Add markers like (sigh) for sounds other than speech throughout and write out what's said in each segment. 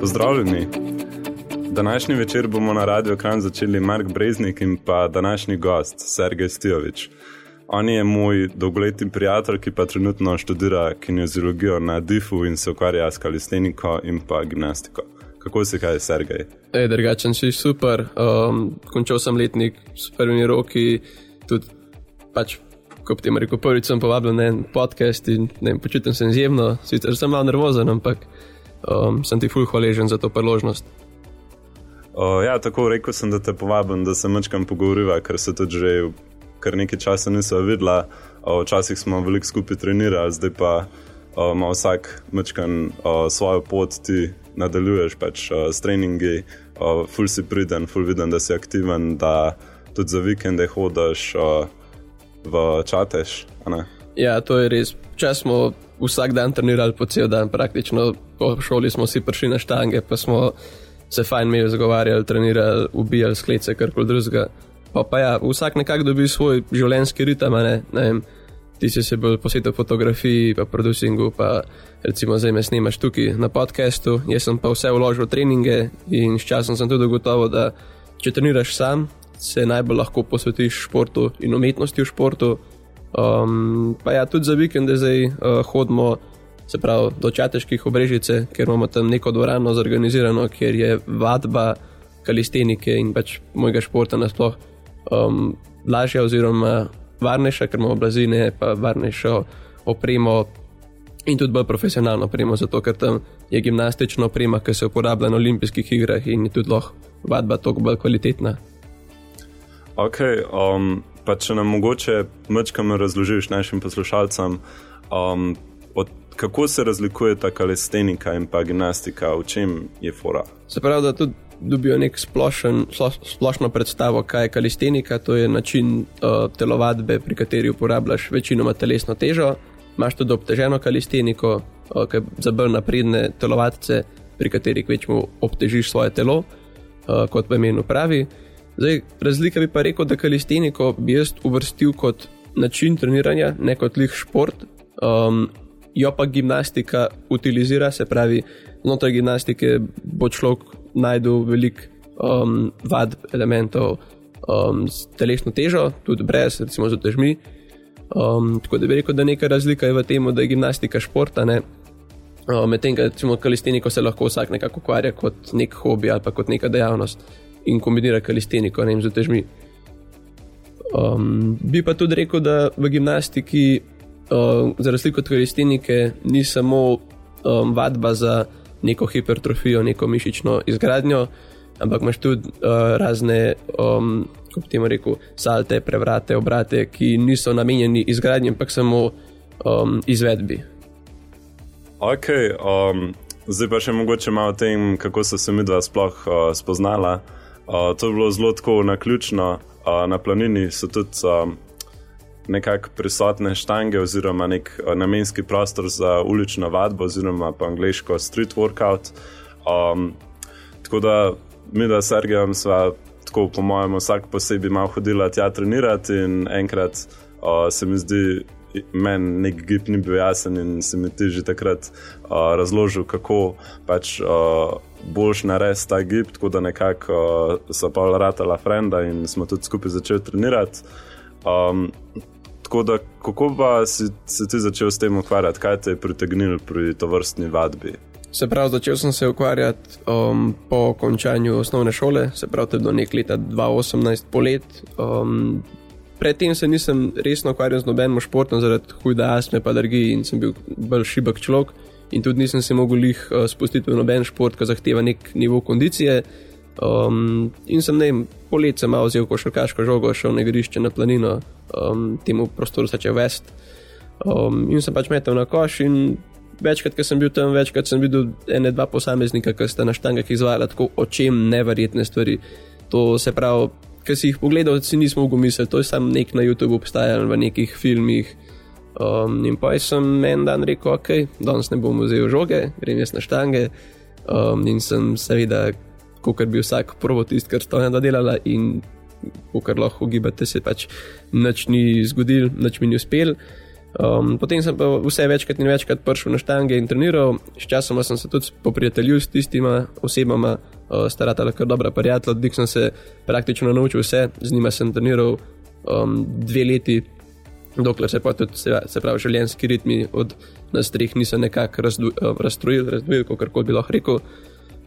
Pozdravljeni. Današnji večer bomo na Radio Kran začeli Mark Breznik in pa današnji gost Sergej Stijovič. On je moj dolgoletni prijatelj, ki pa trenutno študira kineziologijo na DIF-u in se ukvarja s kalisteniko in pa gimnastiko. Kako si kaj, Sergej? Ej, drugačen si super. Um, končal sem letnik s prvimi roki, tudi pač, kot ti rekel, prvič sem povabil na en podcast in vem, počutim se izjemno, sicer sem malo nervozen, ampak um, sem ti fulh hvaležen za to priložnost. Uh, ja, tako rekel sem, da te povabim, da se mečkam pogovoriva, ker se tudi že kar nekaj časa nismo videla. Včasih smo veliko skupaj trenirali, zdaj pa ima vsak mečkan svojo pot, ti nadaljuješ pač s treningi, ful si priden, ful viden, da si aktiven, da tudi za vikende hodiš v čatež. Ja, to je res. Čas smo vsak dan trenirali po cel dan, praktično po šoli smo si prišli na štange, pa smo se fajn imeli, zagovarjali, trenirali, ubijali sklece, kar koli drugega. Pa, pa ja, vsak nekako dobi svoj življenjski ritem. Ne? Ne ti si se bolj posvetil fotografiji, pa producingu, pa recimo zdaj me snimaš tukaj na podkastu. Jaz sem pa vse vložil v treninge in s časom sem tudi ugotovil, da če treniraš sam, se najbolj lahko posvetiš športu in umetnosti v športu. Um, pa ja, tudi za vikende zdaj uh, hodimo. Se pravi, do čateških obrežice, ker imamo tam neko dvorano zorganizirano, kjer je vadba, kalistenike in pač mojega športa nasplošno um, lažja, oziroma varnejša, ker imamo blazine, pa varnejšo opremo in tudi bolj profesionalno opremo, zato ker tam je gimnastična oprema, ki se uporablja na olimpijskih igrah in je tudi lahko vadba toliko bolj kvalitetna. Ok, um, pa če nam mogoče mečkam razložiš našim poslušalcem, um, od, kako se razlikuje ta kalistenika in pa gimnastika, v čem je fora? Se pravi, da tudi dobijo nek splošen, splošno predstavo, kaj je kalistenika. To je način uh, telovadbe, pri kateri uporabljaš večinoma telesno težo. Imáš tudi obteženo kalisteniko, uh, ki za bolj napredne telovadce, pri katerih večmo obtežiš svoje telo, uh, kot v imenu pravi. Zdaj, razlika bi pa rekel, da kalisteniko bi jaz uvrstil kot način treniranja, ne kot lih šport. Um, jo pa gimnastika utilizira, se pravi, znotraj gimnastike bo človek najdel veliko um, vad elementov um, s telesno težo, tudi brez, recimo z težmi. Um, tako da bi rekel, da neka razlika je v tem, da je gimnastika športa. Um, Medtem, ko kalisteniko se lahko vsak nekako ukvarja kot nek hobi ali pa kot neka dejavnost in kombinira kalisteniko ne, z težmi. Um, bi pa tudi rekel, da v gimnastiki, uh, za razliko od kalistenike, ni samo um, vadba za neko hipertrofijo, neko mišično izgradnjo, ampak imaš tudi uh, razne, um, kot ti rekel, salte, prevrate, obrate, ki niso namenjeni izgradnji, ampak samo um, izvedbi. Ok, um, zdaj pa še mogoče malo o tem, kako so se mi dva sploh uh, spoznala. To je bilo zelo tako na ključno, uh, na planini so tudi. Um, nekako prisotne štange oziroma nek uh, namenski prostor za ulično vadbo oziroma po angliško street workout. Um, tako da mi, da s Sergejem, sva tako po mojem, vsak posebej malo hodila tja trenirati in enkrat uh, se mi zdi. Meni nek gib ni bil jasen, in se mi ti že takrat uh, razložil, kako pač uh, boš naredil ta gib. Tako da nekako uh, so pa vrtala frenda in smo tudi skupaj začeli trenirati. Um, Tako da, kako pa si se ti začel s tem ukvarjati, kaj te je pritegnilo pri to vrstni vadbi? Se pravi, začel sem se ukvarjati um, po končanju osnovne šole, se pravi, do nek leta 2018 polet. Um, predtem se nisem resno ukvarjal z nobenim športom, zaradi hude astme, pa alergije in sem bil bolj šibek človek. In tudi nisem se mogel jih uh, spustiti v noben šport, ki zahteva nek nivo kondicije. Um, in sem ne, polet sem malo vzel košarkaško žogo, šel na igrišče na planino, um, temu prostoru začel vest. Um, in sem pač metal na koš. Večkrat, ko sem bil tam, večkrat sem videl ene, dva posameznika, ki sta na štangah izvajala tako o čem neverjetne stvari. To se pravi, ki si jih pogledal, si nismo mogli misliti, to je samo nek na YouTubu obstajal v nekih filmih. Um, in pa sem en dan rekel, ok, danes ne bom vzel žoge, grem jaz na štange. Um, in sem seveda, kot bi vsak prvo tisto, kar sta ona delala, in kar lahko ugibate, se pač nič ni zgodil, nič mi ni uspel. Um, potem sem pa vse večkrat in večkrat prišel na štange in treniral, sčasoma sem se tudi poprijateljil s tistima osebama, uh, starata kar dobra prijatelja, od njih sem se praktično naučil vse, z njima sem treniral um, dve leti, dokler se pa tudi, se, se pravi, življenjski ritmi od nas treh niso nekako razstrojili, razdvojili, kako bi lahko rekel.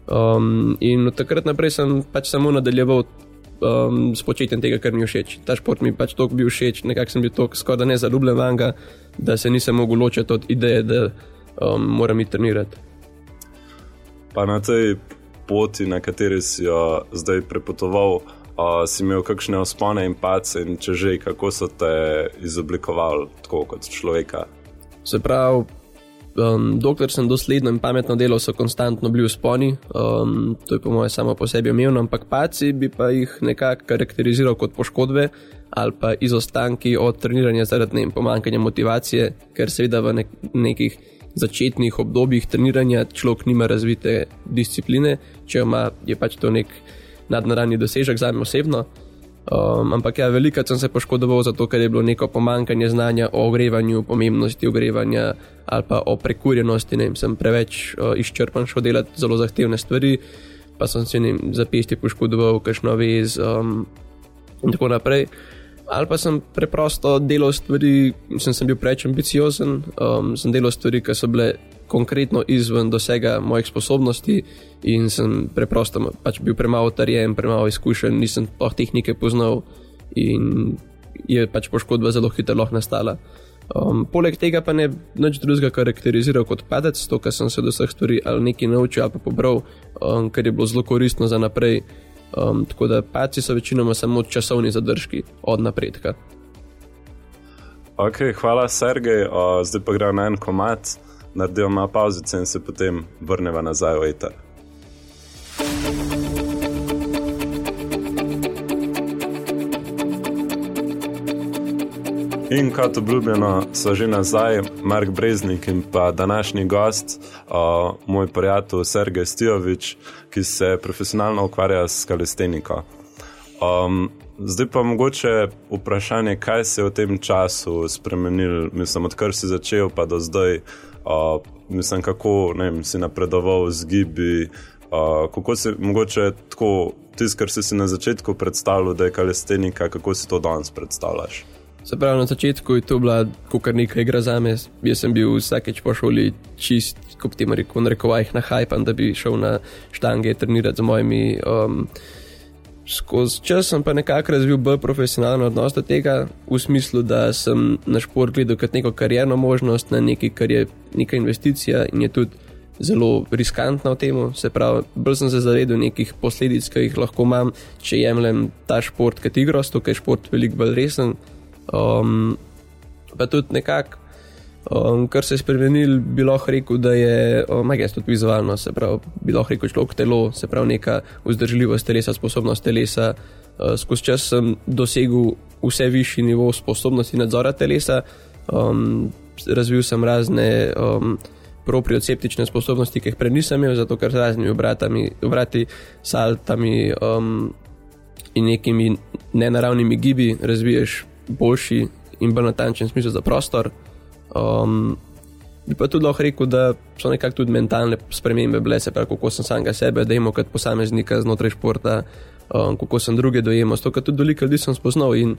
Um, in od takrat naprej sem pač samo nadaljeval um, s početjem tega, kar mi je všeč. Ta šport mi pač toliko bil všeč, nekako sem bil tako skoraj ne zaljubljen v njega, da se nisem mogel ločiti od ideje, da um, moram iti trenirati. Pa na tej poti, na kateri si jo zdaj prepotoval, uh, si imel kakšne ospone in pace, in če že, kako so te izoblikovali tako kot človeka. Se pravi, um, dokler sem dosledno in pametno delal, so konstantno bili v sponi. Um, to je po mojem samo po sebi omejeno, ampak paci bi pa jih nekako karakteriziral kot poškodbe ali pa izostanki od treniranja zaradi ne, pomankanja motivacije, ker seveda v nek nekih začetnih obdobjih treniranja človek nima razvite discipline, če ima je pač to nek nadnaravni dosežek za me osebno. Um, ampak ja, veliko sem se poškodoval zato, ker je bilo neko pomankanje znanja o ogrevanju, pomembnosti ogrevanja ali pa o prekurjenosti. Ne, sem preveč uh, izčrpan šel delati zelo zahtevne stvari, pa sem se jim zapesti poškodoval, kakšno vez um, in tako naprej. Ali pa sem preprosto delal stvari, sem, sem bil preveč ambiciozen, um, sem delal stvari, ki so bile konkretno izven dosega mojih sposobnosti in sem preprosto pač bil premalo tarjen, premalo izkušen, nisem toh tehnike poznal in je pač poškodba zelo hitro nastala. Um, poleg tega pa ne nič drugega karakteriziral kot padec, to, kar sem se do vseh stvari ali nekaj naučil ali pa pobral, um, kar je bilo zelo koristno za naprej. Um, tako da paci so večinoma samo časovni zadržki od napredka. Ok, hvala, Sergej. Uh, zdaj pa gremo na en komat naredimo malo pauzice in se potem vrnemo nazaj v eter. In kot obljubljeno, so že nazaj Mark Breznik in pa današnji gost, uh, moj prijatelj Sergej Stijovič, ki se profesionalno ukvarja s kalisteniko. Um, zdaj pa mogoče vprašanje, kaj se je v tem času spremenil, mislim, odkar si začel, pa do zdaj uh, mislim, kako vem, si napredoval z gibi. Uh, kako si mogoče tako, tisto, kar si si na začetku predstavljal, da je kalestenika, kako si to danes predstavljaš? Se pravi, na začetku je to bila kar nekaj igra za me. Jaz sem bil vsakeč po šoli čist, kot ti rekel, na rekovajih na hajpan, da bi šel na štange trenirati z mojimi. Um, skozi čas sem pa nekako razvil bolj profesionalen odnos do tega, v smislu, da sem na šport gledal kot neko karjerno možnost, na nekaj, kar je neka investicija in je tudi zelo riskantna v tem. Se pravi, bolj sem se zavedel nekih posledic, ki jih lahko imam, če jemljem ta šport kot igro, zato ker je šport veliko bolj resen. Um, pa tudi nekako Um, kar se je spremenil, bi lahko rekel, da je magijs tudi vizualno, se pravi, bi lahko rekel človek telo, se pravi neka vzdržljivost telesa, sposobnost telesa. Uh, skozi čas sem dosegel vse višji nivo sposobnosti nadzora telesa, um, razvil sem razne um, proprioceptične sposobnosti, ki jih prej nisem imel, zato ker z raznimi obratami, obrati, saltami um, in nekimi nenaravnimi gibi razviješ boljši in bolj natančen smisel za prostor. Um, bi pa tudi lahko rekel, da so nekako tudi mentalne spremembe bile, se pravi, kako sem samega sebe dojemo kot posameznika znotraj športa, um, kako sem druge dojemal, to, kar tudi veliko ljudi sem spoznal in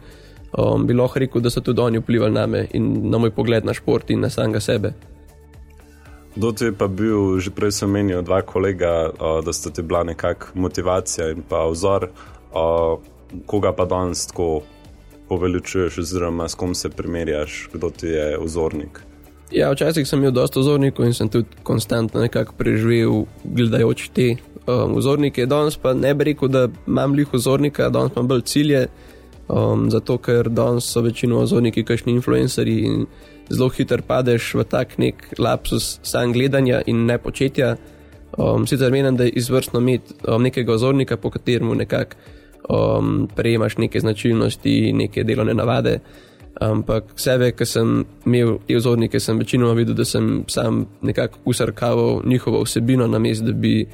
um, bi lahko rekel, da so tudi oni vplivali na me in na moj pogled na šport in na samega sebe. Do te pa bil, že prej sem menil, dva kolega, uh, da sta ti bila nekakšna motivacija in pa vzor, uh, koga pa danes tako poveličuješ, oziroma s kom se primerjaš, kdo ti je vzornik? Ja, včasih sem imel dosta vzornikov in sem tudi konstantno nekako preživel, gledajoč te um, vzornike. Danes pa ne bi rekel, da imam lih vzornika, danes imam bolj cilje, um, zato ker danes so večino vzorniki, kakšni influencerji in zelo hitro padeš v tak nek lapsus sam gledanja in ne početja. Um, sicer menim, da je izvrstno imeti um, nekega vzornika, po katerem nekako um, prejemaš neke značilnosti, neke delovne navade. Ampak sebe, ki sem imel te vzornike, sem večinoma videl, da sem sam nekako usrkaval njihovo vsebino, namesto da bi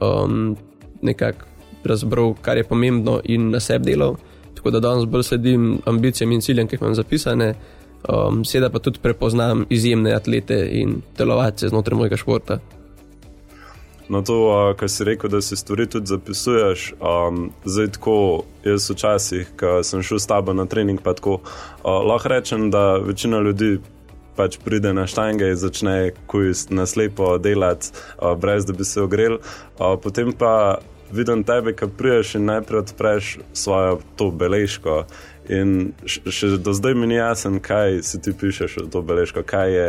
um, nekako razbral, kar je pomembno in na sebi delal. Tako da danes bolj sledim ambicijam in ciljem, ki jih imam zapisane, um, seveda pa tudi prepoznam izjemne atlete in telovace znotraj mojega športa. No, to, uh, kar si rekel, da si stvari tudi zapisuješ. Um, zdaj, tako jaz včasih, ko sem šel s tabo na trening, pa tako uh, lahko rečem, da večina ljudi pač pride na štange in začne na slepo delati, uh, brez da bi se ogrel. Uh, potem pa vidim tebe, ki priješ in najprej odpreš svojo to beležko. In še do zdaj mi ni jasno, kaj si ti pišeš v to beležko, kaj je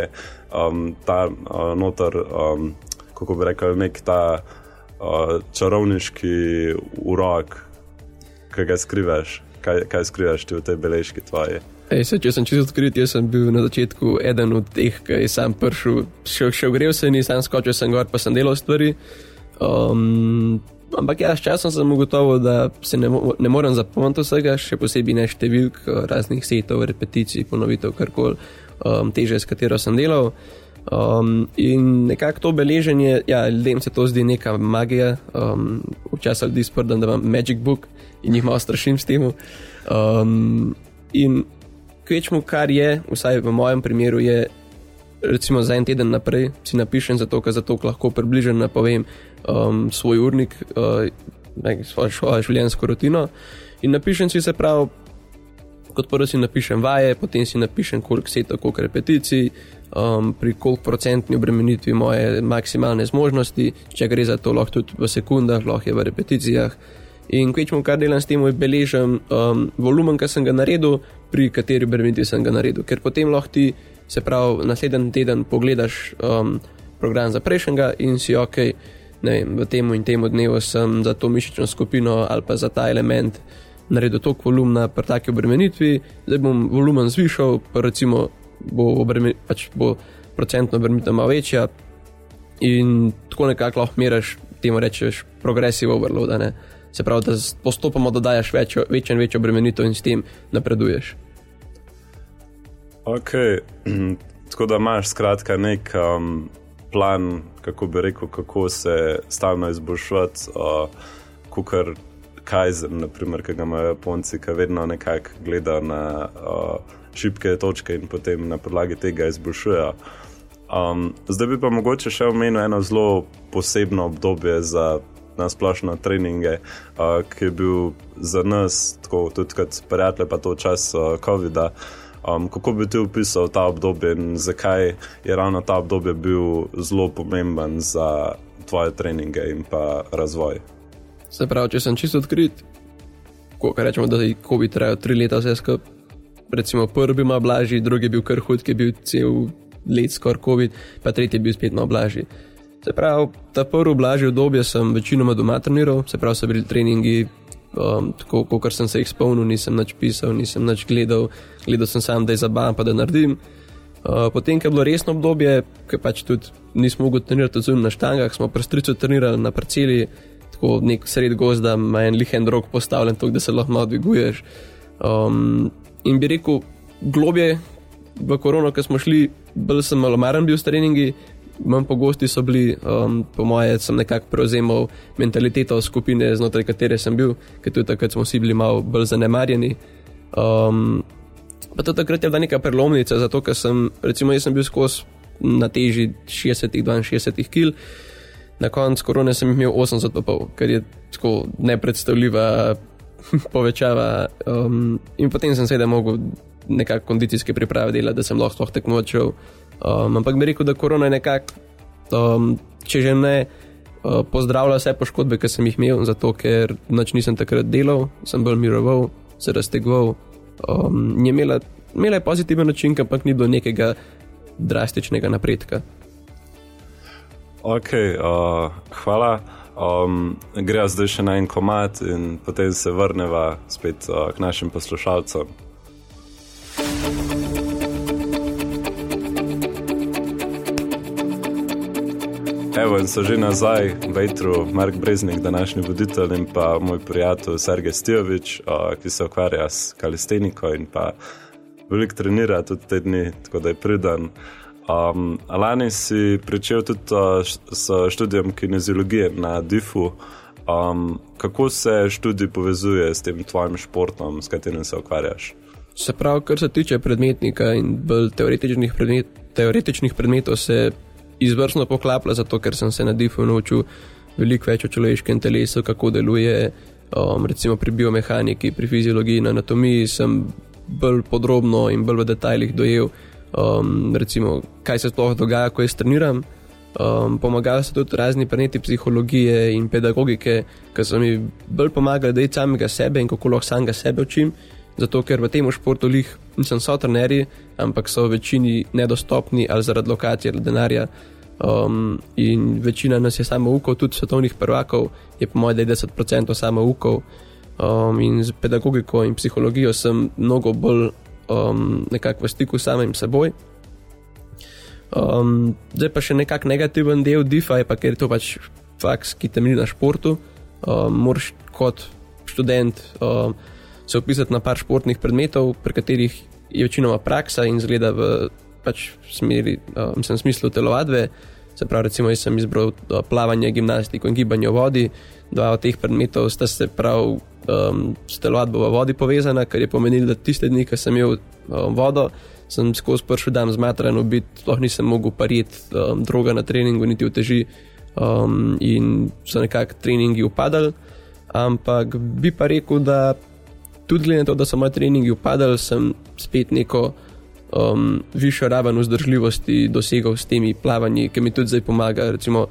um, ta uh, notor, um, kako bi rekel, nek ta uh, čarovniški urok, ki ga skrivaš. Kaj, kaj skrivaš ti v tej beležki tvoje? Ej, se, če sem čisto odkrit, jaz sem bil na začetku eden od teh, ki je sam prišel, še, še ogrel se, nisem skočil sem gor, pa sem delal stvari. Um, ampak ja, s časom sem ugotovil, da se ne, ne morem zapomniti vsega, še posebej ne številk, raznih setov, repeticij, ponovitev, karkoli, um, teže, s katero sem delal. Um, in nekako to beleženje, ja, ljudem se to zdi neka magija. Um, včasih ljudi sprdam, da imam Magic Book in jih malo strašim s tem. Um, in kvečmu, kar je, vsaj v mojem primeru, je recimo za en teden naprej, si napišem zato, ker zato lahko približno napovem um, svoj urnik, uh, svojo, svojo življenjsko rutino. In napišem si se prav, kot prvo si napišem vaje, potem si napišem, koliko setov, koliko repeticij. Um, pri koliko procentni obremenitvi moje maksimalne zmožnosti, če gre za to, lahko tudi v sekundah, lahko je v repeticijah. In kvečmo, kar delam s tem, je beležem um, volumen, ki sem ga naredil, pri kateri obremenitvi sem ga naredil. Ker potem lahko ti, se pravi, naslednji teden pogledaš um, program za prejšnjega in si ok, ne vem, v tem in tem dnevu sem za to mišično skupino ali pa za ta element naredil toliko volumna pri taki obremenitvi, zdaj bom volumen zvišal, pa recimo bo, obremen, pač bo procentno obremenitev malo večja in tako nekako lahko meriš, temu rečeš, progressive overload. Ne? se pravi, da postopoma dodajaš večjo, večjo in večjo bremenitev in s tem napreduješ. Ok, (clears throat) tako da imaš skratka nek um, plan, kako bi rekel, kako se stalno izboljšati, uh, kot Kajzer, naprimer, ki ga imajo Japonci, ki vedno nekako gledajo na uh, šibke točke in potem na podlagi tega izboljšujejo. Um, zdaj bi pa mogoče še omenil eno zelo posebno obdobje za na splošno treninge, uh, ki je bil za nas, tako tudi kot prijatelje, pa to čas uh, COVID-a. Um, kako bi ti opisal ta obdobje in zakaj je ravno ta obdobje bil zelo pomemben za tvoje treninge in pa razvoj? Se pravi, če sem čisto odkrit, ko rečemo, da je COVID trajal tri leta, vse skupaj. Recimo, prvi bil blažji, drugi je bil kar hud, ki je bil cel let skoraj COVID, pa tretji je bil spet malo blažji. Se pravi, ta prvo blažje obdobje sem večinoma doma treniral, se pravi, so bili treningi, um, tako kot sem se jih spomnil, nisem več pisal, nisem več gledal, gledal sem sam, da je zabavam, pa da naredim. Uh, potem, ko je bilo resno obdobje, ki pač tudi nismo mogli trenirati zunaj na štangah, smo prstrico trenirali na parceli, tako nek sred gozda, ima en lihen rok postavljen, tako da se lahko malo dviguješ. Um, in bi rekel, globje v korono, ko smo šli, bolj sem malo maren bil s treningi, manj pogosti so bili, um, po mojem, sem nekako prevzemal mentaliteto skupine, znotraj katere sem bil, ker tudi takrat smo vsi bili malo bolj zanemarjeni. Um, pa to takrat je bila neka prelomnica, zato ker sem, recimo, jaz sem bil skozi na teži 60-62 kg, na koncu korone sem imel 80,5, kar je tako nepredstavljiva (laughs) povečava. Um, in potem sem seveda mogel nekako kondicijske priprave delati, da sem lahko tekmoval. Um, ampak bi rekel, da korona je nekako, um, če že ne, uh, pozdravlja vse poškodbe, ki sem jih imel, zato ker noč nisem takrat delal, sem bolj miroval, se raztegoval. Um, je imela, imela je pozitiven način, ampak ni bilo nekega drastičnega napredka. Ok, uh, hvala. Um, Gremo zdaj še na en komat, in potem se vrnemo spet uh, k našim poslušalcem. Evo in so že nazaj, Vejtru, Mark Breznik, današnji voditelj in pa moj prijatelj Sergej Stijovič, ki se ukvarja s kalisteniko in pa veliko trenira tudi te dni, tako da je pridan. Um, lani si pričel tudi uh, s študijem kineziologije na DIF-u. Um, kako se študij povezuje s tem tvojim športom, s katerim se ukvarjaš? Se pravi, kar se tiče predmetnika in bolj teoretičnih, predmet, teoretičnih predmetov, se izvrstno poklapa, zato ker sem se na DIF-u naučil veliko več o človeškem telesu, kako deluje, um, recimo pri biomehaniki, pri fiziologiji in anatomiji, sem bolj podrobno in bolj v detajlih dojel, um, recimo, kaj se sploh dogaja, ko jaz treniram. Um, pomagali so tudi razni predmeti psihologije in pedagogike, ki so mi bolj pomagali, da je samega sebe in kako lahko samega sebe učim. Zato, ker v tem športu lih nisem so trenerji, ampak so v večini nedostopni ali zaradi lokacije ali denarja. Um, in večina nas je samo ukov, tudi svetovnih prvakov, je po mojem 90% samo ukov. Um, in z pedagogiko in psihologijo sem mnogo bolj um, nekako v stiku s samim seboj. Um, zdaj pa še nekak negativen del je pa, ker je to pač faks, ki temelji na športu. Um, Moraš kot študent um, se upisati na par športnih predmetov, pri katerih je večinoma praksa in zgleda v pač smeri, um, sem smislu telovadbe. Se pravi, recimo, jaz sem izbral uh, plavanje, gimnastiko in gibanje v vodi. Dva od teh predmetov sta se prav um, s telovadbo v vodi povezana, kar je pomenilo, da tiste dni, ko sem imel um, vodo, sem skozi prvi dan zmatran, sploh nisem mogel pariti um, droga na treningu, niti v teži, um, in so nekako treningi upadali. Ampak bi pa rekel, da tudi glede na to, da so moji treningi upadali, sem spet neko um, višjo raven vzdržljivosti dosegel s temi plavanji, ki mi tudi zdaj pomaga. Recimo,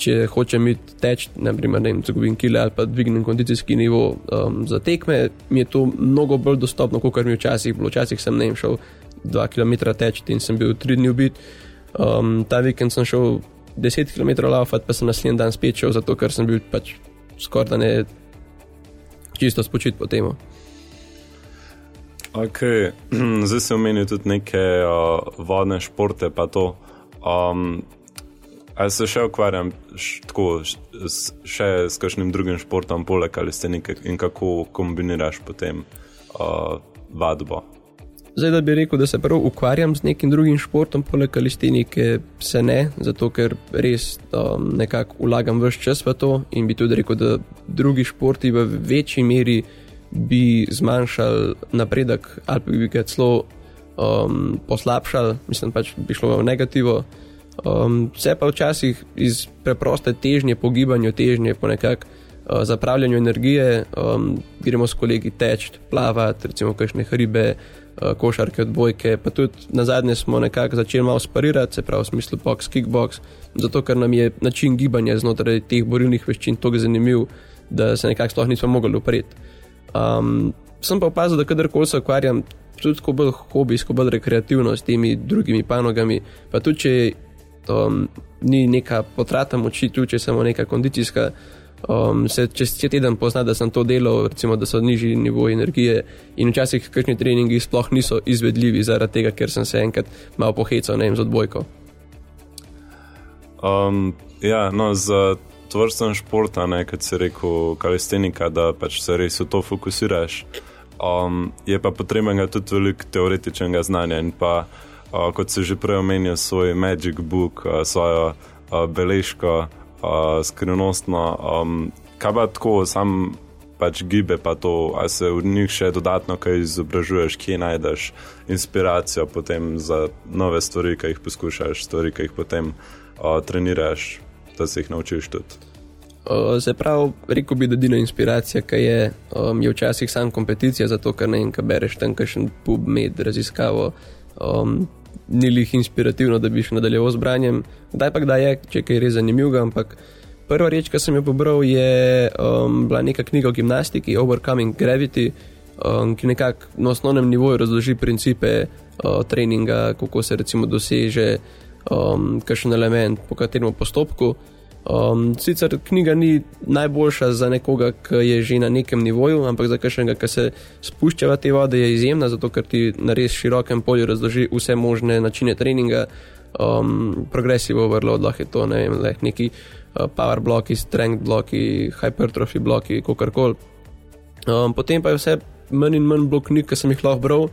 če hočem iti teč, naprimer, ne vem, zgubim kile ali pa dvignem kondicijski nivo um, za tekme, mi je to mnogo bolj dostopno, kot mi včasih bilo. Včasih sem ne vem, šel 2 km teč in sem bil 3 dni ubit. Um, ta vikend sem šel 10 km laufat, pa sem naslednji dan spet šel, zato ker sem bil pač skoraj da ne čisto spočit po tem. Okay. (clears throat) Zdaj se omeni tudi neke uh, vodne športe, pa to. Um, ali se še ukvarjam tako, še s kakšnim drugim športom, poleg ali ste nekaj in kako kombiniraš potem uh, vadbo? Zdaj, da bi rekel, da se prav ukvarjam z nekim drugim športom, poleg kalistinike, se ne, zato ker res um, nekako vlagam vse čas v to in bi tudi rekel, da drugi športi v večji meri bi zmanjšali napredek ali bi ga celo um, poslabšali, mislim pač bi šlo v negativo. Um, vse pa včasih iz preproste težnje, pogibanja težnje, po nekakšnem uh, zapravljanju energije, um, gremo s kolegi teč, plavati, recimo kakšne hribe, Eh, košarke, odbojke, pa tudi na zadnje smo nekako začeli malo sparirati, se pravi v smislu box, kickbox, zato ker nam je način gibanja znotraj teh borilnih veščin tako zanimiv, da se nekako sploh nismo mogli upreti. Um, sem pa opazil, da kadarkoli se ukvarjam, tudi ko bolj hobijsko, bolj rekreativno s temi drugimi panogami, pa tudi če um, ni neka potrata moči, tudi če samo neka kondicijska um, se čez teden pozna, da sem to delal, recimo, da so nižji nivoji energije in včasih kakšni treningi sploh niso izvedljivi zaradi tega, ker sem se enkrat malo pohecal, ne vem, z odbojko. Um, ja, no, za to vrsten šport, kot si rekel, kalistenika, da pač se res v to fokusiraš, um, je pa potrebnega tudi veliko teoretičnega znanja in pa, uh, kot si že prej omenil, svoj Magic Book, uh, svojo uh, beležko, uh, skrivnostno. Um, kaj pa tako, sam pač gibe, pa to, ali se v njih še dodatno kaj izobražuješ, kje najdeš inspiracijo za nove stvari, ki jih poskušaš, stvari, ki jih potem uh, treniraš, da se jih naučiš tudi. Uh, se pravi, rekel bi, da edina inspiracija, ki je, um, je včasih sam kompeticija, zato ker ne vem, kaj bereš tam, kakšen pub, med raziskavo. Um, ni lih inspirativno, da bi še nadaljeval z branjem. Kdaj pa kdaj je, če je res zanimivo. Ampak prva reč, ki sem jo pobral, je um, bila neka knjiga o gimnastiki, Overcoming Gravity, um, ki nekako na osnovnem nivoju razloži principe uh, treninga, kako se recimo doseže um, kakšen element po katerem postopku. Um, sicer knjiga ni najboljša za nekoga, ki je že na nekem nivoju, ampak za kakšnega, ki se spušča v te vode, je izjemna, zato ker ti na res širokem polju razloži vse možne načine treninga, um, progressive overload, lahko je to ne vem, le neki uh, power bloki, strength bloki, hypertrophy bloki, kakorkoli. Um, potem pa je vse manj in manj blok knjig, ki sem jih lahko bral.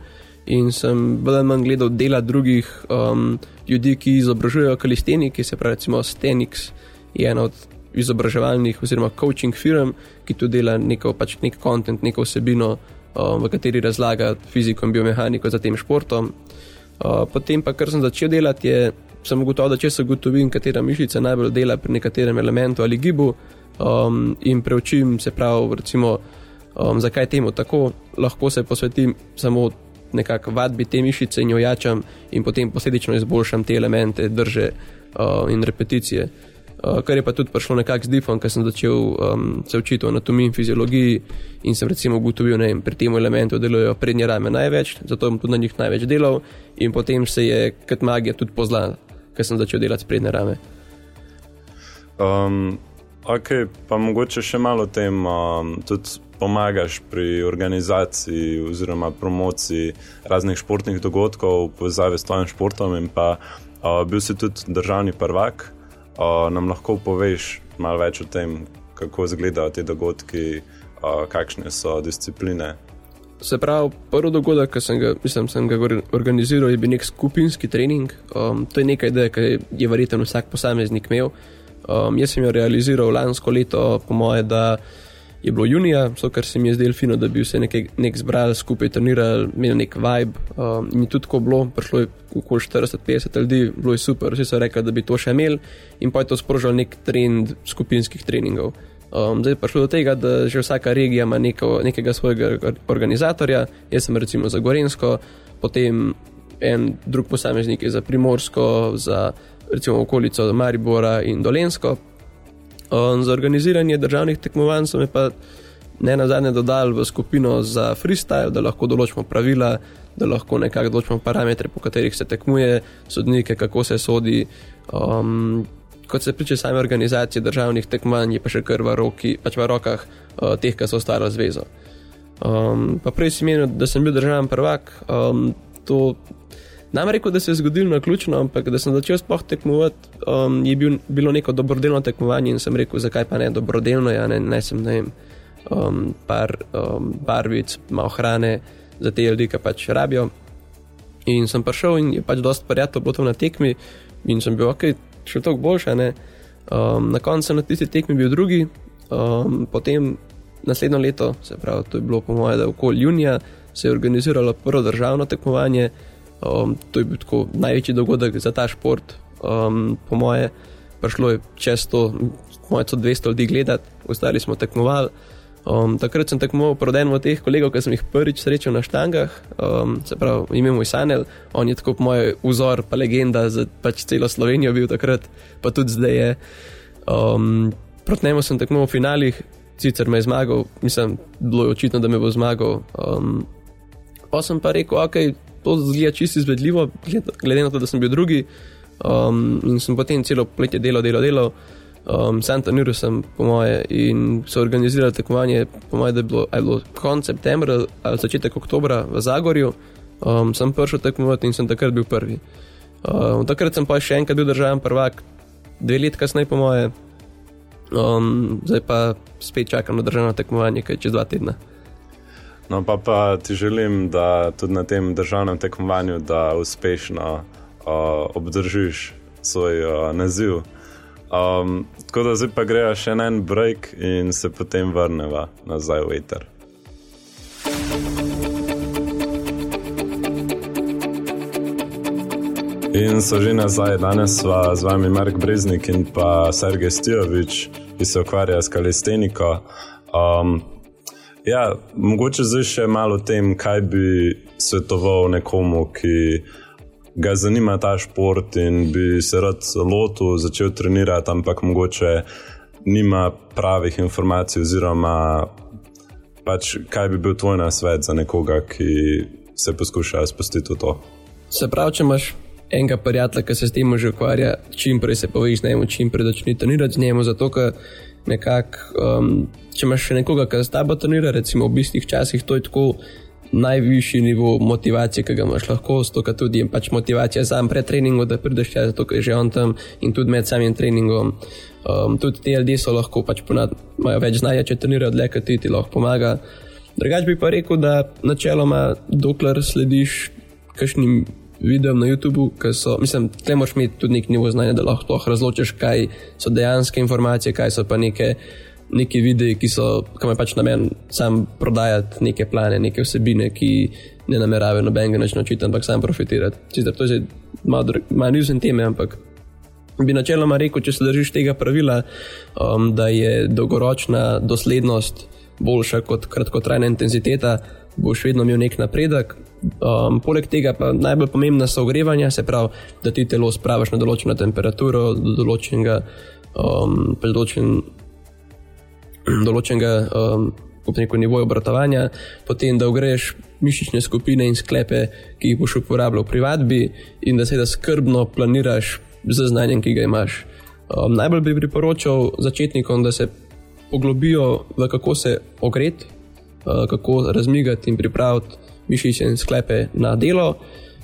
In sem bolj ali manj gledal dela drugih um, ljudi, ki izobražujejo kalisteni, ki se pravi, recimo Stenix, je ena od izobraževalnih oziroma coaching firm, ki tu dela neko, pač nek kontent, neko vsebino, um, v kateri razlaga fiziko in biomehaniko za tem športom. Uh, potem pa, kar sem začel delati, je, sem ugotovil, da če se ugotovim, katera mišica najbolj dela pri nekaterem elementu ali gibu um, in preučim, se pravi, recimo, um, zakaj temu tako, lahko se posvetim samo nekako vadbi te mišice in jo jačam, in potem posledično izboljšam te elemente, drže uh, in repeticije. Uh, kar je pa tudi prišlo nekako z difom, ker sem začel um, se učiti o anatomiji in fiziologiji in sem recimo ugotovil, da pri tem elementu delujejo prednje rame največ, zato sem tudi na njih največ delal in potem se je kot magija tudi poznala, ker sem začel delati prednje rame. Um, ok, pa mogoče še malo tem, um, tudi pomagaš pri organizaciji oziroma promociji raznih športnih dogodkov v povezavi s tvojim športom in pa uh, bil si tudi državni prvak. Uh, nam lahko poveš malo več o tem, kako izgledajo ti dogodki, uh, kakšne so discipline. Se pravi, prvi dogodek, ki sem ga, mislim, sem ga organiziral, je bil nek skupinski trening. Um, to je nekaj, kar je verjetno vsak posameznik imel. Um, jaz sem jo realiziral lansko leto, po moje, da je bilo junija, so kar se mi je zdelo fino, da bi vse nekaj nek zbrali, skupaj trenirali, imeli nek vibe. Um, in tudi tako bilo, prišlo je okoli 40-50 ljudi, bilo je super, vsi so rekli, da bi to še imeli in pa je to sprožil nek trend skupinskih treningov. Um, zdaj pa šlo do tega, da že vsaka regija ima neko, nekega svojega organizatorja, jaz sem recimo za Gorensko, potem en drug posameznik je za Primorsko, za recimo okolico Maribora in Dolensko. Um, za organiziranje državnih tekmovanj so me pa ne na zadnje dodali v skupino za freestyle, da lahko določimo pravila, da lahko nekako določimo parametre, po katerih se tekmuje, sodnike, kako se sodi. Um, kot se tiče same organizacije državnih tekmovanj, je pa še kar v, roki, pač v rokah uh, teh, ki so staro zvezo. Um, pa prej si menil, da sem bil državni prvak. Um, to Nam rekel, da se je zgodilo na ključno, ampak da sem začel sploh tekmovati, um, je bil, bilo neko dobrodelno tekmovanje in sem rekel, zakaj pa ne dobrodelno, ja ne, ne sem ne vem, um, par um, barvic, malo hrane za te ljudi, ki pač rabijo. In sem prišel in je pač dosta prijatno bilo to na tekmi in sem bil ok, še toliko boljša. Um, na koncu na tisti tekmi bil drugi, um, potem naslednjo leto, se pravi, to je bilo po mojem, da okoli junija, se je organiziralo prvo državno tekmovanje. Um, to je bil tako največji dogodek za ta šport, um, po moje. Prišlo je čez to, moje so 200 ljudi gledati, ostali smo tekmovali. Um, takrat sem tekmoval proti enemu od teh kolegov, ki sem jih prvič srečal na štangah, um, se pravi, ime mu je Sanel, on je tako moj vzor, pa legenda za pač celo Slovenijo bil takrat, pa tudi zdaj je. Um, proti njemu sem tekmoval v finalih, sicer me je zmagal, mislim, bilo je očitno, da me bo zmagal. Um, pa sem pa rekel, ok, to zgleda čisto izvedljivo, glede na to, da sem bil drugi. Um, in sem potem celo poletje delal, delal, delal. Um, Santa Nuru sem, po moje, in so organizirali tekmovanje, po moje, da je bilo, bilo konec septembra ali začetek oktobra v Zagorju. Um, sem prišel tekmovati in sem takrat bil prvi. Um, takrat sem pa še enkrat bil državen prvak, dve leti kasneje, po moje. Um, zdaj pa spet čakam na državno tekmovanje, kaj čez dva tedna. No, pa, pa ti želim, da tudi na tem državnem tekmovanju, da uspešno uh, obdržiš svoj uh, naziv. Um, tako da zdaj pa greja še en break in se potem vrneva nazaj v eter. In so že nazaj, danes sva z vami Mark Breznik in pa Sergej Stijovič, ki se ukvarja s kalisteniko. Um, Ja, mogoče zdaj še malo o tem, kaj bi svetoval nekomu, ki ga zanima ta šport in bi se rad lotil, začel trenirati, ampak mogoče nima pravih informacij, oziroma pač, kaj bi bil tvoj nasvet za nekoga, ki se poskuša spustiti v to. Se pravi, če imaš enega prijatelja, ki se s tem že ukvarja, čim prej se poveš z njim, čim prej začneš trenirati z njim, zato ker nekako. Um, če imaš še nekoga, ki za tabo trenira, recimo v bistih časih, to je tako najvišji nivo motivacije, ki ga imaš lahko, to je tudi pač motivacija za pred treningom, da prideš čas, zato je že on tam in tudi med samim treningom. Um, tudi ti ljudje so lahko pač ponad, imajo več znanja, če trenirajo dlje, kot ti ti lahko pomaga. Drugač bi pa rekel, da načeloma, dokler slediš kakšnim videom na YouTubu, ker so, mislim, tle moraš imeti tudi nek nivo znanja, da lahko razločiš, kaj so dejanske informacije, kaj so pa neke. Neki videi, ki so, kam je pač namen sam prodajati neke plane, neke vsebine, ki ne nameravajo nobenega načina učiti, ampak sam profitirati. Sicer to je malo, malo nižen teme, ampak bi načeloma rekel, če se držiš tega pravila, um, da je dolgoročna doslednost boljša kot kratkotrajna intenziteta, boš vedno imel nek napredek. Um, poleg tega pa najbolj pomembna so ogrevanja, se pravi, da ti telo spraviš na določeno temperaturo, do določenega, um, določen, določenega um, nivoja obratovanja, potem da ogreješ mišične skupine in sklepe, ki jih boš uporabljal pri vadbi, in da se da skrbno planiraš z znanjem, ki ga imaš. Um, najbolj bi priporočal začetnikom, da se poglobijo v kako se ogreti, kako razmigati in pripraviti mišice in sklepe na delo,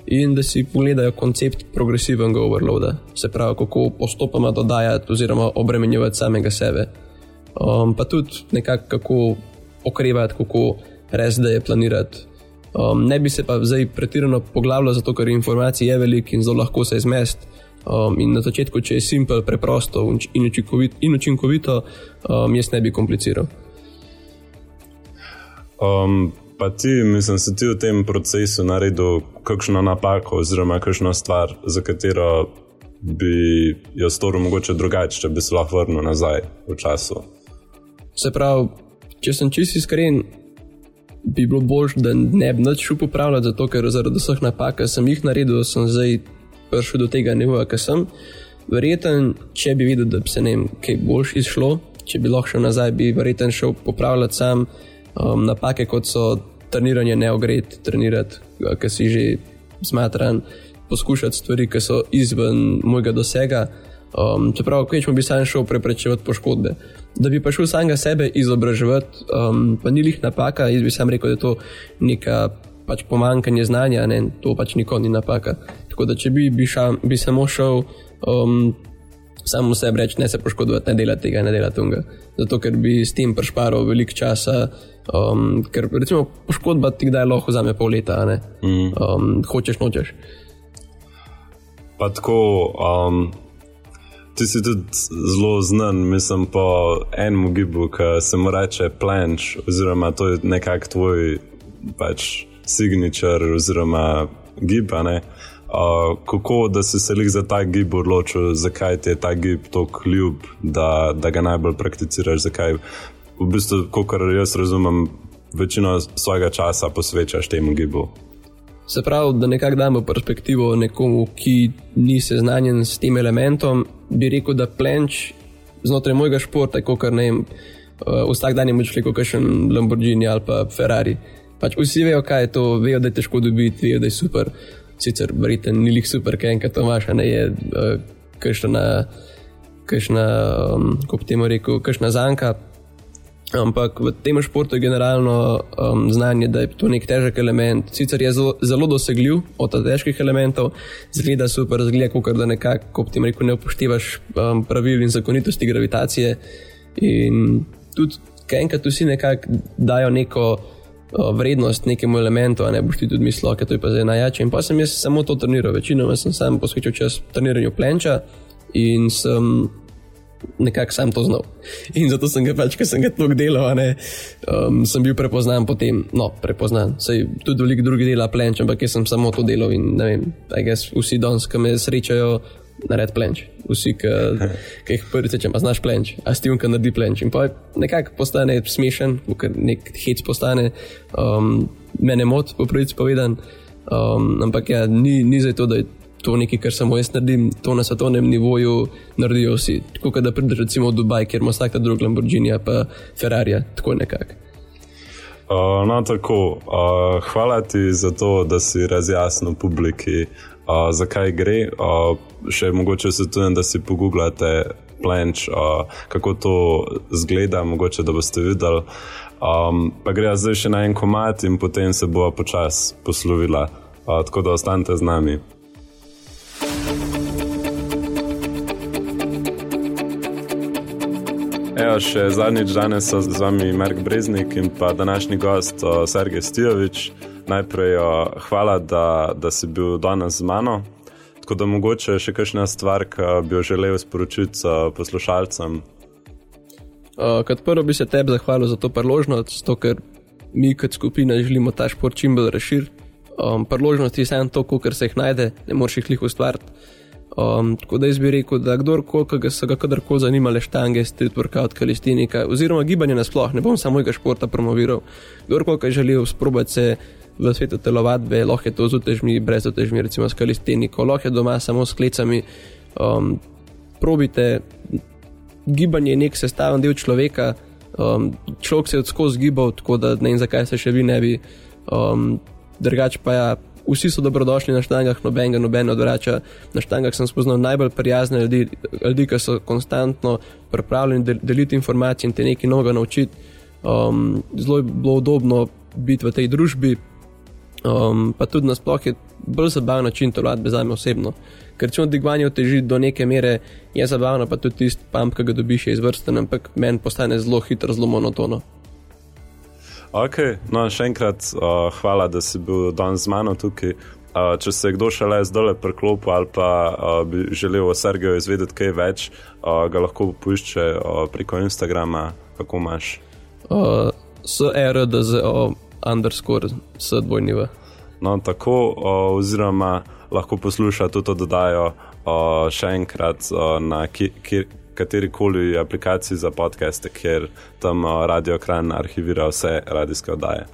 in da si pogledajo koncept progresivnega overloada, se pravi, kako postopoma dodajati oziroma obremenjevati samega sebe. Um, pa tudi nekako kako okrevati, kako res da je planirati. Um, ne bi se pa zdaj pretirano poglavljal, zato ker informacij je veliko in zelo lahko se izmest. Um, in na začetku, če je simpel, preprosto in učinkovito, in učinkovito um, jaz ne bi kompliciral. Um, pa ti, mislim, si ti v tem procesu naredil kakšno napako, oziroma kakšno stvar, za katero bi jo storil mogoče drugače, če bi se lahko vrnil nazaj v času. Se pravi, če sem čisto iskren, bi bilo bolj, da ne bi več šel popravljati, zato ker zaradi vseh napak, ki sem jih naredil, sem zdaj prišel do tega nivoja, ki sem. Verjeten, če bi videl, da bi se ne vem, kaj boljš izšlo, če bi lahko šel nazaj, bi verjeten šel popravljati sam um, napake, kot so treniranje neogret, trenirati, ki si že smatran, poskušati stvari, ki so izven mojega dosega. Um, čeprav, kaj če bi sam šel preprečevati poškodbe. Da bi pa šel samega sebe izobraževati, um, pa ni lih napaka, jaz bi sam rekel, da je to neka pač pomankanje znanja, ne, to pač nikoli ni napaka. Tako da, če bi, bi, ša, bi samo šel um, samo sebi reči, ne se poškodovati, ne delati tega, ne delati tega. Zato, ker bi s tem prešparal veliko časa, um, ker recimo poškodba ti kdaj lahko vzame pol leta, mm. um, hočeš, nočeš. Pa tako. Um... Ti si tudi zelo znan, mislim, po enem gibu, ki se mu reče planč, oziroma to je nekako tvoj pač, signature oziroma gibanje. Uh, kako da si se za ta gib odločil, zakaj ti je ta gib tako ljub, da, da ga najbolj prakticiraš, zakaj v bistvu, kot jaz razumem, večino svojega časa posvečaš temu gibu. Se pravi, da nekako damo perspektivo nekomu, ki ni seznanjen s tem elementom, bi rekel, da plenč znotraj mojega športa, kot ne vem, uh, vsak dan je moč rekel, kakšen Lamborghini ali pa Ferrari. Pač vsi vejo, kaj je to, vejo, da je težko dobiti, vejo, da je super. Sicer, verjete, ni jih super, kaj enkrat to imaš, ne je uh, kakšna, kakšna, um, bi temu rekel, kakšna zanka. Ampak v tem športu je generalno um, znanje, da je to nek težek element. Sicer je zelo, zelo dosegljiv od težkih elementov, zgleda super, zgleda kot da nekako, kot ti rekel, ne upoštevaš um, pravil in zakonitosti gravitacije. In tudi, kaj enkrat vsi nekako dajo neko vrednost nekemu elementu, a ne boš ti tudi mislil, da je to zdaj najjače. In pa sem jaz samo to treniral, večinoma sem sam posvečal čas treniranju plenča in sem nekako sam to znal. (laughs) In zato sem ga pač, ker sem ga tako delal, ne, um, sem bil prepoznan potem, no, prepoznan. Sej tudi veliko drugih dela plenč, ampak jaz sem samo to delal in ne vem, vsi danes, ki me srečajo, naredi plenč. Vsi, ki jih prvič rečem, znaš plenč, a si ti unka naredi plenč. In pa nekako postane smešen, nek hec postane, um, mene mot, po prvič povedan. Um, ampak ja, ni, ni za to, da je to nekaj, kar samo jaz naredim, to na svetovnem nivoju naredijo vsi. Tako da prideš recimo v Dubaj, kjer ima vsak drug Lamborghini, pa Ferrari, tako nekako. Uh, no, tako. Uh, hvala ti za to, da si razjasnil publiki, uh, zakaj gre. Uh, še mogoče se tudi, da si pogooglate plenč, uh, kako to zgleda, mogoče da boste videli. Um, pa gre zdaj še na en komat in potem se bo počasi poslovila. Uh, tako da ostanite z nami. Evo, še zadnjič danes so z vami Mark Breznik in pa današnji gost Sergej Stijovič. najprej uh, hvala, da, da si bil danes z mano. Tako da mogoče še kakšna stvar, ki bi jo želel sporočiti uh, poslušalcem. Uh, kot prvo bi se tebi zahvalil za to priložnost, zato ker mi kot skupina želimo ta šport čim bolj razširiti. Um, priložnosti je samo to, kar se jih najde, ne moreš jih jih ustvariti. Um, tako da jaz bi rekel, da kdorkoli, ki ga so ga kadarkoli zanimale štange, street workout, kalistinika, oziroma gibanje nasploh, ne bom samo mojega športa promoviral. Kdorkoli, ki želi sprobati se v svetu telovadbe, lahko je to z utežmi, brez utežmi, recimo s kalistiniko, lahko je doma samo s klecami. Um, probite, gibanje je nek sestaven del človeka, um, človek se je odskozi gibal, tako da ne vem, zakaj se še vi ne bi. Um, drugač pa ja, vsi so dobrodošli na štangah, noben ga noben odvrača. Na štangah sem spoznal najbolj prijazne ljudi, ljudi ki so konstantno pripravljeni del, deliti informacije in te nekaj novega naučiti. Um, zelo je bilo udobno biti v tej družbi, um, pa tudi nasploh je bolj zabaven način to vadbe za me osebno. Ker če odigranje teži do neke mere, je zabavno, pa tudi tisti pump, ki ga dobiš, je izvrsten, ampak meni postane zelo hitro, zelo monotono. Ok, no, še enkrat uh, hvala, da si bil danes z mano tukaj. Uh, če se kdo še le zdole preklopil ali pa uh, bi želel o Sergeju izvedeti kaj več, uh, ga lahko poišče uh, preko Instagrama, kako imaš. Uh, SRDZO underscore s dvojniva. No, tako, uh, oziroma lahko posluša tudi to dodajo uh, še enkrat uh, na kjer kateri koli aplikaciji za podcaste, kjer tam uh, Radio Kran arhivira vse radijske oddaje.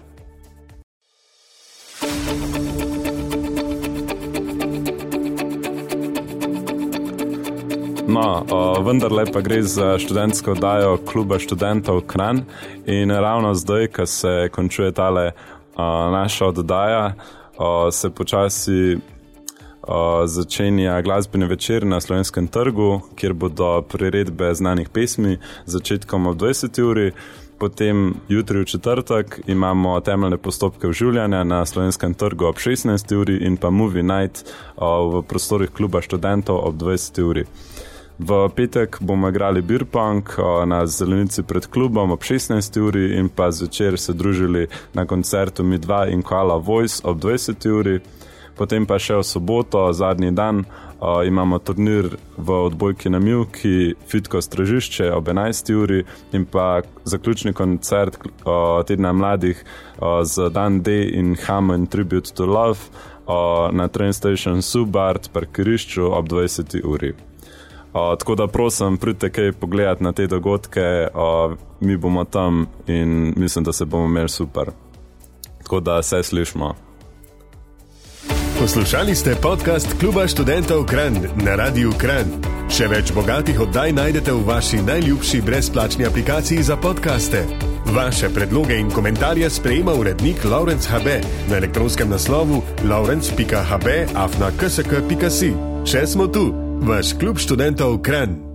No, uh, vendarle pa gre za študentsko oddajo kluba študentov Kran in ravno zdaj, ko se končuje tale uh, naša oddaja, uh, se počasi začenja glasbeni večer na slovenskem trgu, kjer bodo priredbe znanih pesmi začetkom ob 20. uri. Potem jutri v četrtek imamo temeljne postopke vživljanja na slovenskem trgu ob 16. uri in pa Movie Night v prostorih kluba študentov ob 20. uri. V petek bomo igrali Beer Punk na zelenici pred klubom ob 16. uri in pa zvečer se družili na koncertu Mi 2 in Koala Voice ob 20. uri. Potem pa še v soboto, zadnji dan, uh, imamo turnir v odbojki na Milki, Fitko Stražišče ob 11. uri in pa zaključni koncert uh, tedna mladih uh, z Dan D in Hammond Tribute to Love uh, na Train Station Subart, parkirišču ob 20. uri. Uh, tako da prosim, pridite kaj pogledati na te dogodke, uh, mi bomo tam in mislim, da se bomo imeli super. Tako da se slišmo. Poslušali ste podcast Kluba študentov Kran na Radiu Kran. Še več bogatih oddaj najdete v vaši najljubši brezplačni aplikaciji za podkaste. Vaše predloge in komentarje sprejema urednik Laurence HB na elektronskem naslovu laurence.hb afna ksk.si. Še smo tu, vaš klub študentov Kran.